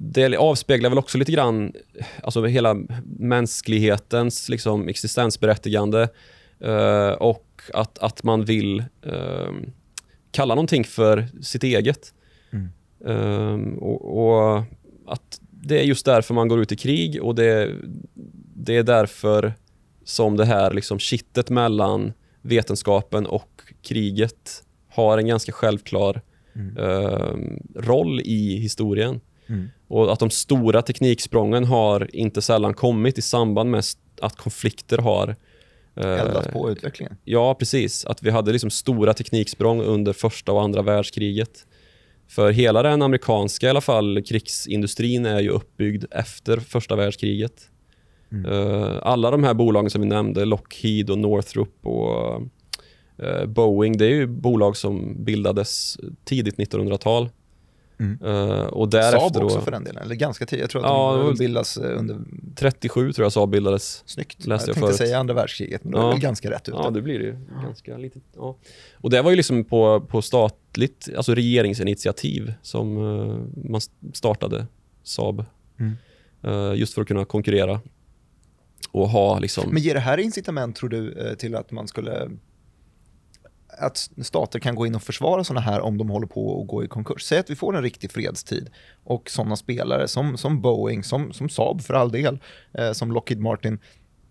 det avspeglar väl också lite grann alltså hela mänsklighetens liksom existensberättigande eh, och att, att man vill eh, kalla någonting för sitt eget. Mm. Eh, och, och att det är just därför man går ut i krig och det, det är därför som det här liksom kittet mellan vetenskapen och kriget har en ganska självklar Mm. eh, roll i historien. Mm. Och att de stora tekniksprången har inte sällan kommit i samband med att konflikter har eh, Eldat på utvecklingen. Ja, precis. Att vi hade liksom stora tekniksprång under första och andra världskriget. För hela den amerikanska i alla fall krigsindustrin är ju uppbyggd efter första världskriget. Mm. Eh, alla de här bolagen som vi nämnde, Lockheed och Northrop och eh, Boeing, det är ju bolag som bildades tidigt 1900-tal. Mm. Eh, och därefter Saab också då, för den delen, eller ganska tidigt. Jag tror att Ja, det var de bildas eh, under, 37 tror jag Saab bildades. snyggt. Läste jag jag tänkte förut. säga andra världskriget, men då är det ganska rätt ute. Ja, det blir det ju. Ganska litet. Ja. Och det var ju liksom på, på statligt, alltså regeringsinitiativ som eh, man startade Saab. Mm. Eh, just för att kunna konkurrera och ha liksom... Men ger det här incitament, tror du, till att man skulle att stater kan gå in och försvara sådana här om de håller på att gå i konkurs. Säg att vi får en riktig fredstid och sådana spelare som, som Boeing, som, som Saab för all del, eh, som Lockheed Martin,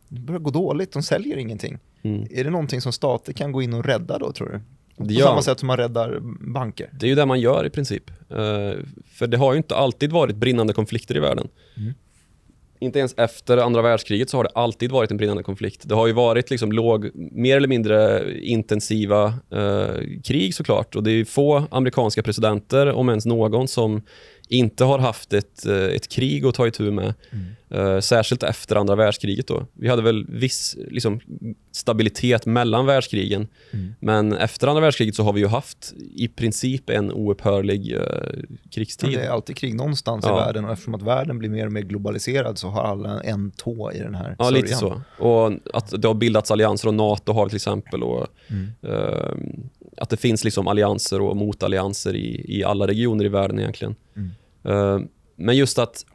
det börjar gå dåligt, de säljer ingenting. Mm. Är det någonting som stater kan gå in och rädda då tror du? På samma sätt som man räddar banker. Det är ju det man gör i princip. Eh, för det har ju inte alltid varit brinnande konflikter i världen. Mm. Inte ens efter andra världskriget så har det alltid varit en brinnande konflikt. Det har ju varit liksom låg, mer eller mindre intensiva eh, krig såklart. Och det är få amerikanska presidenter, om ens någon, som inte har haft ett, eh, ett krig att ta itu med. Eh, särskilt efter andra världskriget. Då. Vi hade väl viss liksom, stabilitet mellan världskrigen. Men efter andra världskriget så har vi ju haft i princip en oupphörlig eh, krigstid. Det är alltid krig någonstans i Ja. världen och eftersom att världen blir mer och mer globaliserad så har alla en tå i den här Ja, lite sörjan. så. Och att det har bildats allianser och NATO har vi till exempel. Och, Mm. eh, att det finns liksom allianser och motallianser i, i alla regioner i världen egentligen. Mm. Eh, men just att,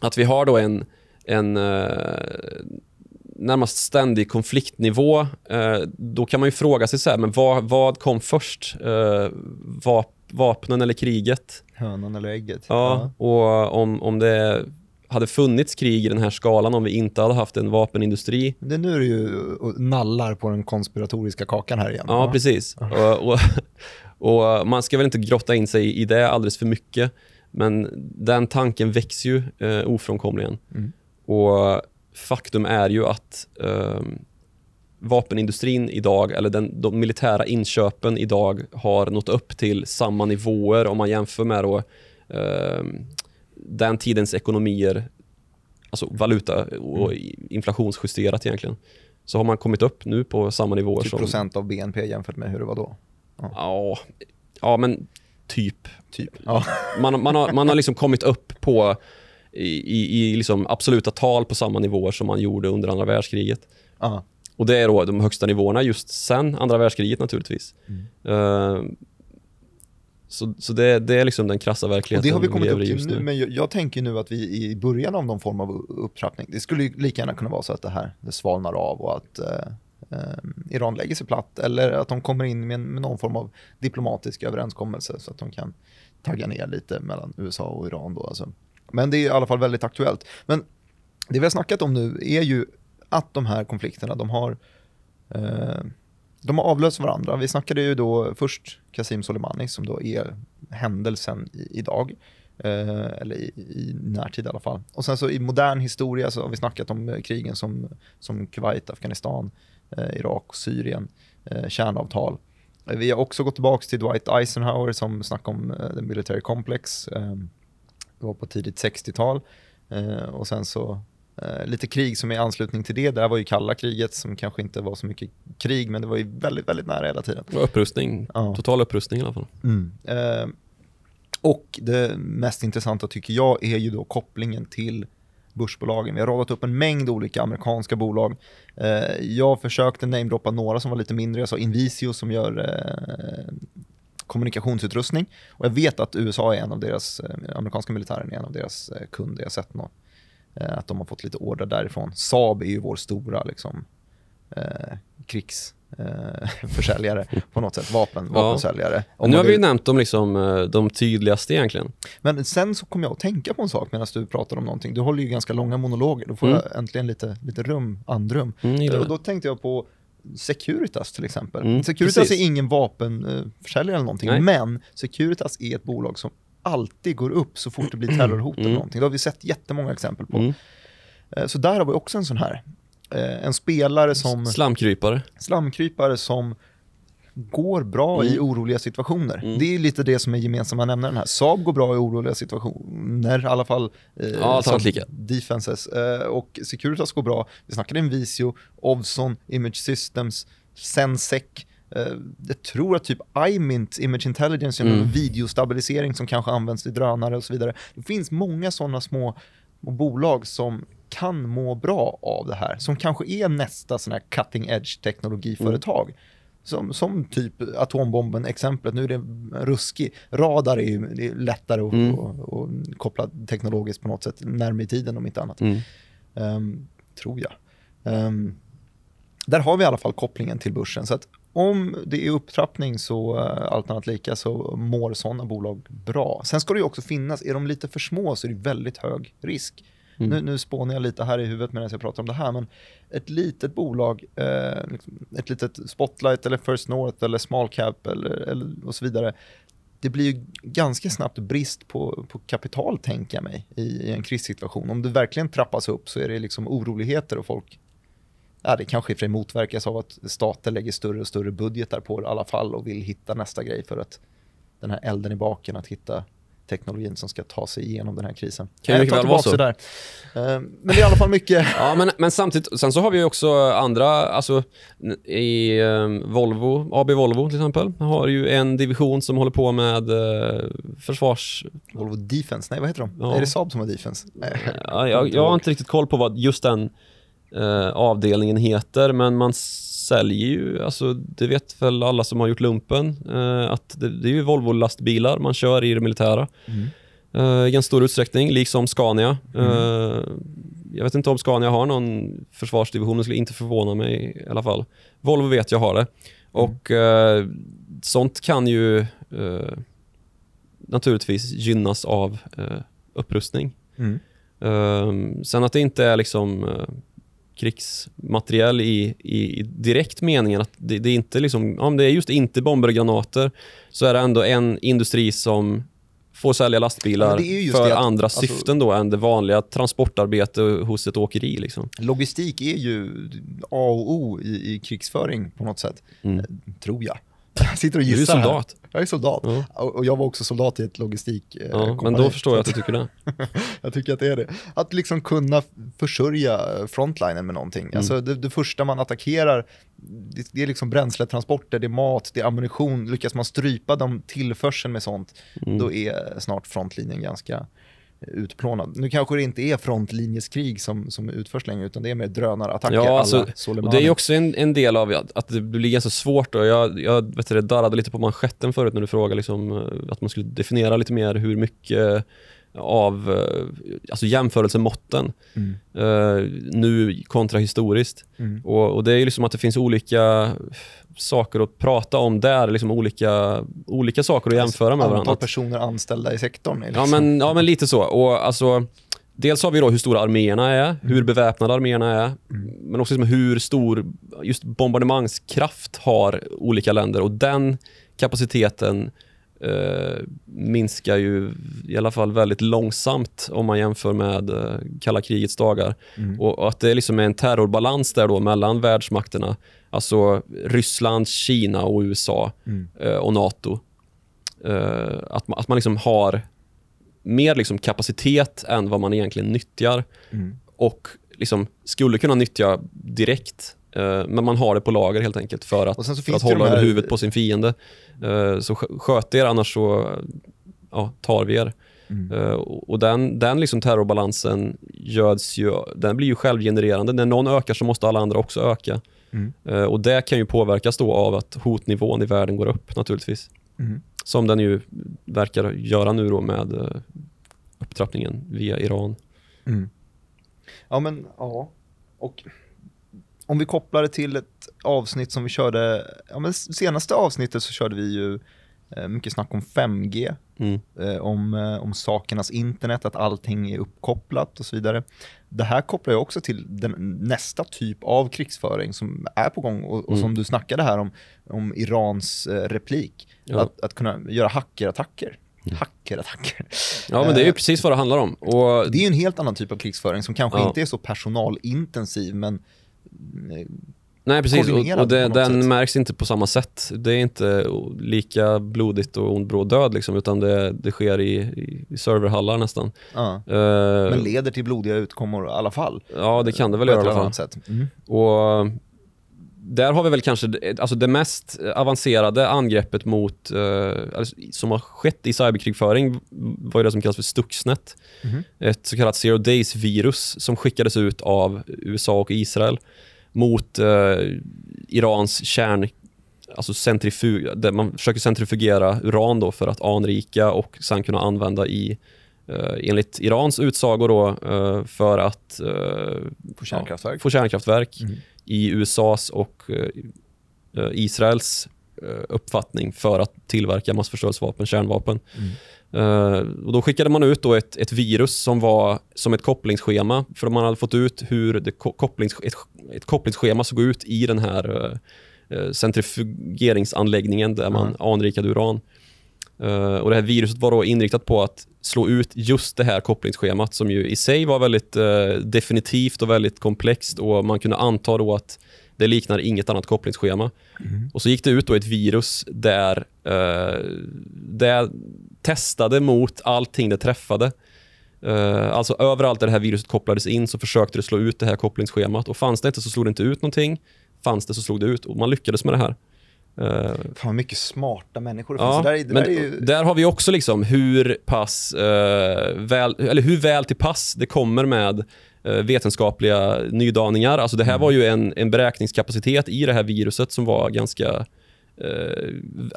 att vi har då en, en eh, närmast ständig konfliktnivå, eh, då kan man ju fråga sig så här, men vad, vad kom först? Vap, vapnen eller kriget? Hönan eller ägget. Ja, och om, om det hade funnits krig i den här skalan, om vi inte hade haft en vapenindustri. Det är nu du ju och nallar på den konspiratoriska kakan här igen. Ja, precis. Och, och, och man ska väl inte grotta in sig i det alldeles för mycket, men den tanken växer ju eh, ofrånkomligen. Mm. Och faktum är ju att ehm, vapenindustrin idag, eller den, de militära inköpen idag har nått upp till samma nivåer om man jämför med då, ehm, den tidens ekonomier, alltså valuta och inflationsjusterat egentligen, så har man kommit upp nu på samma nivåer Typ som... procent av BNP jämfört med hur det var då. Ja, ja men typ. Typ. Ja. Man, man, har, man har liksom kommit upp på i, i, i liksom absoluta tal på samma nivåer som man gjorde under andra världskriget. Ja. Och det är då de högsta nivåerna just sen andra världskriget naturligtvis. Eh, så så det, det är liksom den krassa Och det verkligheten har vi kommit lever upp till nu, nu. men jag, jag tänker nu att vi i början av någon form av upptrappning. Det skulle ju lika gärna kunna vara så att det här det svalnar av och att eh, Eh, Iran lägger sig platt eller att de kommer in med, med någon form av diplomatisk överenskommelse så att de kan tagga ner lite mellan USA och Iran då. Alltså. Men det är i alla fall väldigt aktuellt. Men det vi har snackat om nu är ju att de här konflikterna, de har eh, de har avlöst varandra. Vi snackade ju då först Qasim Soleimani som då är händelsen i, idag. Eh, eller i, i närtid i alla fall. Och sen så i modern historia så har vi snackat om krigen som, som Kuwait, Afghanistan, eh, Irak och Syrien, eh, kärnavtal. Eh, Vi har också gått tillbaka till Dwight Eisenhower som snackade om eh, the military complex. Eh, det var på tidigt 60-tal. Eh, och sen så eh, lite krig som är i anslutning till det. Där var ju kalla kriget som kanske inte var så mycket krig men det var ju väldigt, väldigt nära hela tiden. Och Upprustning, Ja. total upprustning i alla fall. Eh, och det mest intressanta tycker jag är ju då kopplingen till börsbolagen. Vi har radat upp en mängd olika amerikanska bolag. Eh, jag försökte namedroppa några som var lite mindre. Jag sa Invisio som gör eh, kommunikationsutrustning. Och jag vet att USA är en av deras, eh, amerikanska militären är en av deras kunder. Jag har sett något, att de har fått lite order därifrån. Saab är ju vår stora liksom, eh, krigs eh, försäljare på något sätt, vapen, Ja. vapensäljare. Och nu har vi ju nämnt de, liksom, eh, de tydligaste egentligen. Men sen så kom jag att tänka på en sak medan du pratar om någonting. Du håller ju ganska långa monologer, då får Mm. jag äntligen lite, lite rum, andrum. Mm, gillar och då tänkte jag på Securitas till exempel. Mm, Securitas precis. är ingen vapenförsäljare eller någonting, Nej. men Securitas är ett bolag som alltid går upp så fort det blir terrorhot eller Mm. någonting. Det har vi sett jättemånga exempel på. Mm. Eh, Så där har vi också en sån här. Eh, En spelare som Slamkrypare. slamkrypare som går bra i oroliga situationer. Mm. Det är lite det som är gemensamma nämnaren här. Saab går bra i oroliga situationer, i alla fall eh, Ja, defenses. Eh, och Securitas går bra. Vi snackade Invisio, Ovzon, Image Systems, Sensec. Eh, jag tror att typ iMint, Image Intelligence, Mm. videostabilisering som kanske används i drönare och så vidare. Det finns många sådana små bolag som kan må bra av det här, som kanske är nästa sån här cutting edge teknologiföretag. Mm. Som, som typ atombomben exemplet, nu är det ruskig. Radar är ju är lättare att Mm. och, och koppla teknologiskt på något sätt, närmare i tiden om inte annat. Mm. Ehm, tror jag. Ehm, där har vi i alla fall kopplingen till börsen. Så att om det är upptrappning så uh, allt annat lika så mår sådana bolag bra. Sen ska det ju också finnas, är de lite för små så är det väldigt hög risk. Mm. Nu, nu spånar jag lite här i huvudet medan jag pratar om det här, men ett litet bolag, eh, liksom ett litet Spotlight eller First North eller Small Cap eller, eller, och så vidare, det blir ju ganska snabbt brist på, på kapital, tänker jag mig, i, i en krissituation. Om det verkligen trappas upp så är det liksom oroligheter och folk Ja, det kanske för motverkas av att stater lägger större och större budgetar på det i alla fall och vill hitta nästa grej för att den här elden i baken, att hitta teknologin som ska ta sig igenom den här krisen. Kan ju mycket väl så. Där. Eh, men det är i alla fall mycket... ja, men, men samtidigt, sen så har vi ju också andra, alltså i um, Volvo, AB Volvo till exempel, har ju en division som håller på med uh, försvars... Volvo Defense, nej vad heter de? Ja. Är det Saab som har Defense? ja, jag, jag har inte riktigt koll på vad just den uh, avdelningen heter, men man säljer ju, alltså det vet väl alla som har gjort lumpen, eh, att det, det, är ju Volvo-lastbilar man kör i det militära. Mm. Eh, I ganska stor utsträckning, liksom Scania. Mm. Eh, jag vet inte om Scania har någon försvarsdivision, det skulle inte förvåna mig i alla fall. Volvo vet jag har det. Mm. Och eh, sånt kan ju eh, naturligtvis gynnas av eh, upprustning. Mm. sen att det inte är liksom krigsmateriel i, i direkt meningen. Att det, det, är inte liksom, om det är just inte bomber och granater så är det ändå en industri som får sälja lastbilar för att, andra alltså, syften då än det vanliga transportarbete hos ett åkeri. Liksom. Logistik är ju A och O i, i krigsföring på något sätt, mm. tror jag. Jag sitter och gissar. Du är soldat. Här. Jag är soldat. Ja. Och jag var också soldat i ett logistik eh, ja, Men då förstår jag att du tycker det. jag tycker att det är det. Att liksom kunna försörja frontlinen med någonting. Mm. Alltså det, det, första man attackerar, det, det, är liksom bränsletransporter, det är mat, det är ammunition. Lyckas man strypa de tillförseln med sånt, mm. då är snart frontlinjen ganska utplånad. Nu kanske det inte är frontlinjeskrig som, som utförs längre, utan det är mer drönarattacker ja, alltså, Det är också en, en del av att det blir ganska svårt. Och jag jag vet det, darrade lite på manschetten förut när du frågade liksom, eh, att man skulle definiera lite mer hur mycket av eh, alltså jämförelsemåtten mm. uh, nu kontra historiskt. Mm. Och, och, Det är liksom att det finns olika saker att prata om där, liksom olika, olika saker att jämföra med varandra. Antal personer anställda i sektorn. Liksom. Ja, men, ja, men lite så. Och alltså, dels har vi då hur stora arméerna är, mm. hur beväpnade arméerna är, mm. men också liksom hur stor just bombardemangskraft har olika länder. Och den kapaciteten eh, minskar ju i alla fall väldigt långsamt om man jämför med eh, kalla krigets dagar. Mm. Och, och, att det liksom är en terrorbalans där då mellan världsmakterna, alltså Ryssland, Kina och USA mm. eh, och NATO. Eh, att, man, att man liksom har mer liksom kapacitet än vad man egentligen nyttjar mm. och liksom skulle kunna nyttja direkt men man har det på lager helt enkelt för att, för att hålla över huvudet på sin fiende. Eh, så sköt er, annars så ja, tar vi er. Mm. Uh, och den, den liksom terrorbalansen göds ju, den blir ju självgenererande. När någon ökar så måste alla andra också öka. Mm. Och Det kan ju påverkas då av att hotnivån i världen går upp naturligtvis. Mm. Som den ju verkar göra nu då med upptrappningen via Iran. Mm. Ja men ja, och om vi kopplar det till ett avsnitt som vi körde, ja men senaste avsnittet så körde vi ju eh, mycket snack om 5G, mm. eh, om, eh, om sakernas internet, att allting är uppkopplat och så vidare. Det här kopplar ju också till den, nästa typ av krigsföring som är på gång och, och mm. som du snackade här om, om Irans replik. Ja. Att, att kunna göra hackerattacker. Mm. Hackerattacker. Ja, men det är ju precis vad det handlar om. Och... Det är en helt annan typ av krigsföring som kanske ja. inte är så personalintensiv, men Nej, precis. Och, och det, den sätt. märks inte på samma sätt. Det är inte lika blodigt och ond bråd död, liksom, utan det, det sker i, i serverhallar nästan. Ja. Uh, Men leder till blodiga utkommor i alla fall. Ja, det kan det väl göra i alla fall. Sätt. Mm. Och där har vi väl kanske alltså det mest avancerade angreppet mot, uh, som har skett i cyberkrigföring var ju det som kallas för Stuxnet. Mm. Ett så kallat zero days-virus som skickades ut av USA och Israel mot uh, Irans kärn alltså centrifug, där man försöker centrifugera uran då för att anrika och sen kunna använda i Uh, enligt Irans utsago då, uh, för att uh, få kärnkraftverk, ja, få kärnkraftverk mm. I USAs och Israels uppfattning för att tillverka massförstörelsevapen, kärnvapen. Mm. Och då skickade man ut då ett, ett, virus som var som ett kopplingsschema, för man hade fått ut hur det kopplings, ett, ett kopplingsschema såg ut i den här centrifugeringsanläggningen där man mm. anrikade uran. Uh, och Det här viruset var då inriktat på att slå ut just det här kopplingsschemat som ju i sig var väldigt definitivt och väldigt komplext och man kunde anta då att det liknar inget annat kopplingsschema. Mm. Och så gick det ut då ett virus där eh, det testade mot allting det träffade. Eh, alltså överallt där det här viruset kopplades in så försökte det slå ut det här kopplingsschemat och fanns det inte så slog det inte ut någonting. Fanns det så slog det ut och man lyckades med det här. Uh, Fan mycket smarta människor det ja, finns. Där, det där, ju... där, har vi också liksom hur pass uh, väl, eller hur väl till pass det kommer med uh, vetenskapliga nydaningar. Alltså det här mm. var ju en, en beräkningskapacitet i det här viruset som var ganska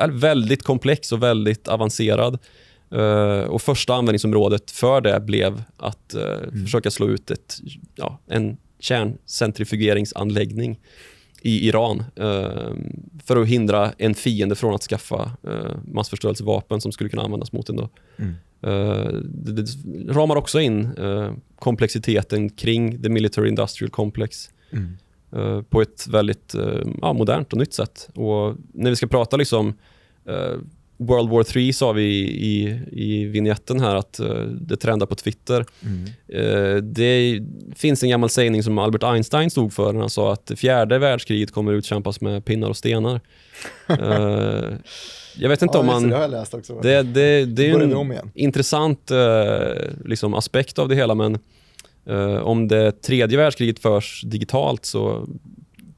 väldigt komplex och väldigt avancerad. och första användningsområdet för det blev att mm. försöka slå ut ett, ja, en kärncentrifugeringsanläggning i Iran eh, för att hindra en fiende från att skaffa eh, massförstörelsevapen som skulle kunna användas mot en. Då. Mm. Eh, det, det, ramar också in eh, komplexiteten kring the military industrial complex mm. På ett väldigt ja, modernt och nytt sätt. Och när vi ska prata liksom World War 3 sa vi i, i vignetten här att uh, det trendar på Twitter. Mm. Uh, det finns en gammal sägning som Albert Einstein stod för när han sa att fjärde världskriget kommer utkämpas med pinnar och stenar. Uh, jag vet inte ja, om man... Det har jag läst också. Det, det, det är en intressant liksom aspekt av det hela men om det tredje världskriget förs digitalt så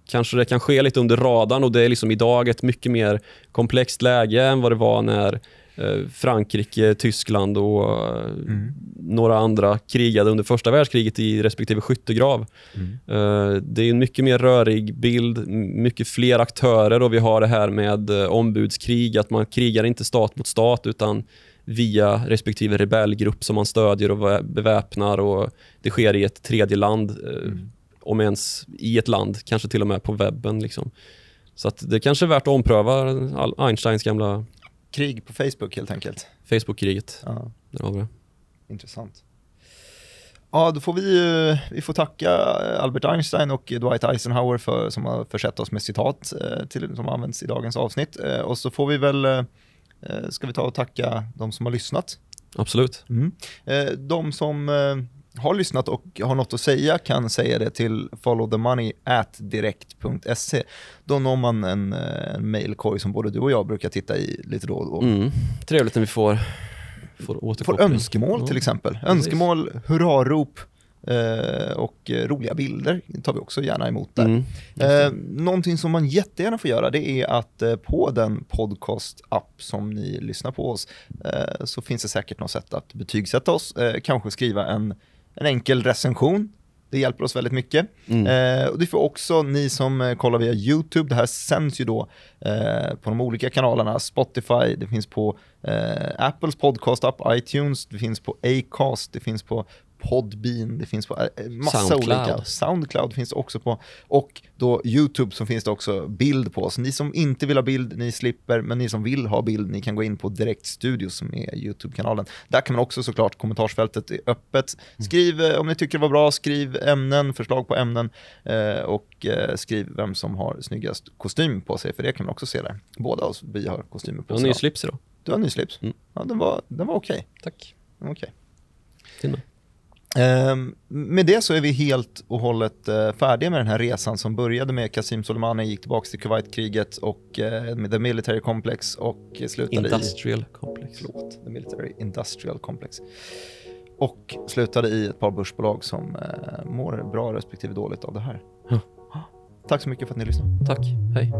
kanske det kan ske lite under radarn och det är liksom idag ett mycket mer komplext läge än vad det var när eh, Frankrike, Tyskland och eh, mm. några andra krigade under första världskriget i respektive skyttegrav. Mm. Eh, det är en mycket mer rörig bild, mycket fler aktörer och vi har det här med ombudskrig, att man krigar inte stat mot stat utan via respektive rebellgrupp som man stödjer och beväpnar och det sker i ett tredje land. Mm om ens i ett land, kanske till och med på webben. Liksom. Så att det kanske är värt att ompröva Einsteins gamla... Krig på Facebook helt enkelt. Facebook-kriget. Ja. Där Intressant. Ja, då får vi vi får tacka Albert Einstein och Dwight Eisenhower för, som har försett oss med citat eh, till, som används i dagens avsnitt. Eh, och så får vi väl, eh, ska vi ta och tacka de som har lyssnat. Absolut. Mm. De som har lyssnat och har något att säga kan säga det till followthemoney at direkt.se. Då når man en, eh, en mailkorg som både du och jag brukar titta i lite då och då. Mm. Trevligt när vi får, får Får önskemål till exempel. Precis. Önskemål, hurrarop, eh, och roliga bilder tar vi också gärna emot där. Mm, eh, någonting som man jättegärna får göra det är att eh, på den podcast-app som ni lyssnar på oss eh, så finns det säkert något sätt att betygsätta oss, eh, kanske skriva en en enkel recension. Det hjälper oss väldigt mycket. Mm. Eh, och det får också ni som eh, kollar via YouTube, det här sänds ju då eh, på de olika kanalerna, Spotify, det finns på eh, Apples podcast-app, iTunes, det finns på Acast, det finns på Podbean, det finns på äh, massa Soundcloud. olika. Soundcloud finns också på. Och då YouTube så finns det också bild på. Så ni som inte vill ha bild, ni slipper. Men ni som vill ha bild, ni kan gå in på Direkt Studio som är YouTube-kanalen. Där kan man också såklart, kommentarsfältet är öppet. Skriv eh, om ni tycker det var bra, skriv ämnen, förslag på ämnen. Eh, och eh, skriv vem som har snyggast kostym på sig, för det kan man också se där. Båda oss, vi har kostymer på oss. Du har ny slips idag. Du har ny slips? Mm. Ja, den var, den var okej. Okay. Tack. Okej. Okay. Um, med det så är vi helt och hållet uh, färdiga med den här resan som började med Qasim Soleimani, gick tillbaka till Kuwaitkriget och uh, med The Military Complex och slutade Industrial i... Complex. Förlåt, The Military Industrial Complex. Och slutade i ett par börsbolag som uh, mår bra respektive dåligt av det här. Huh. Tack så mycket för att ni lyssnade. Tack, hej.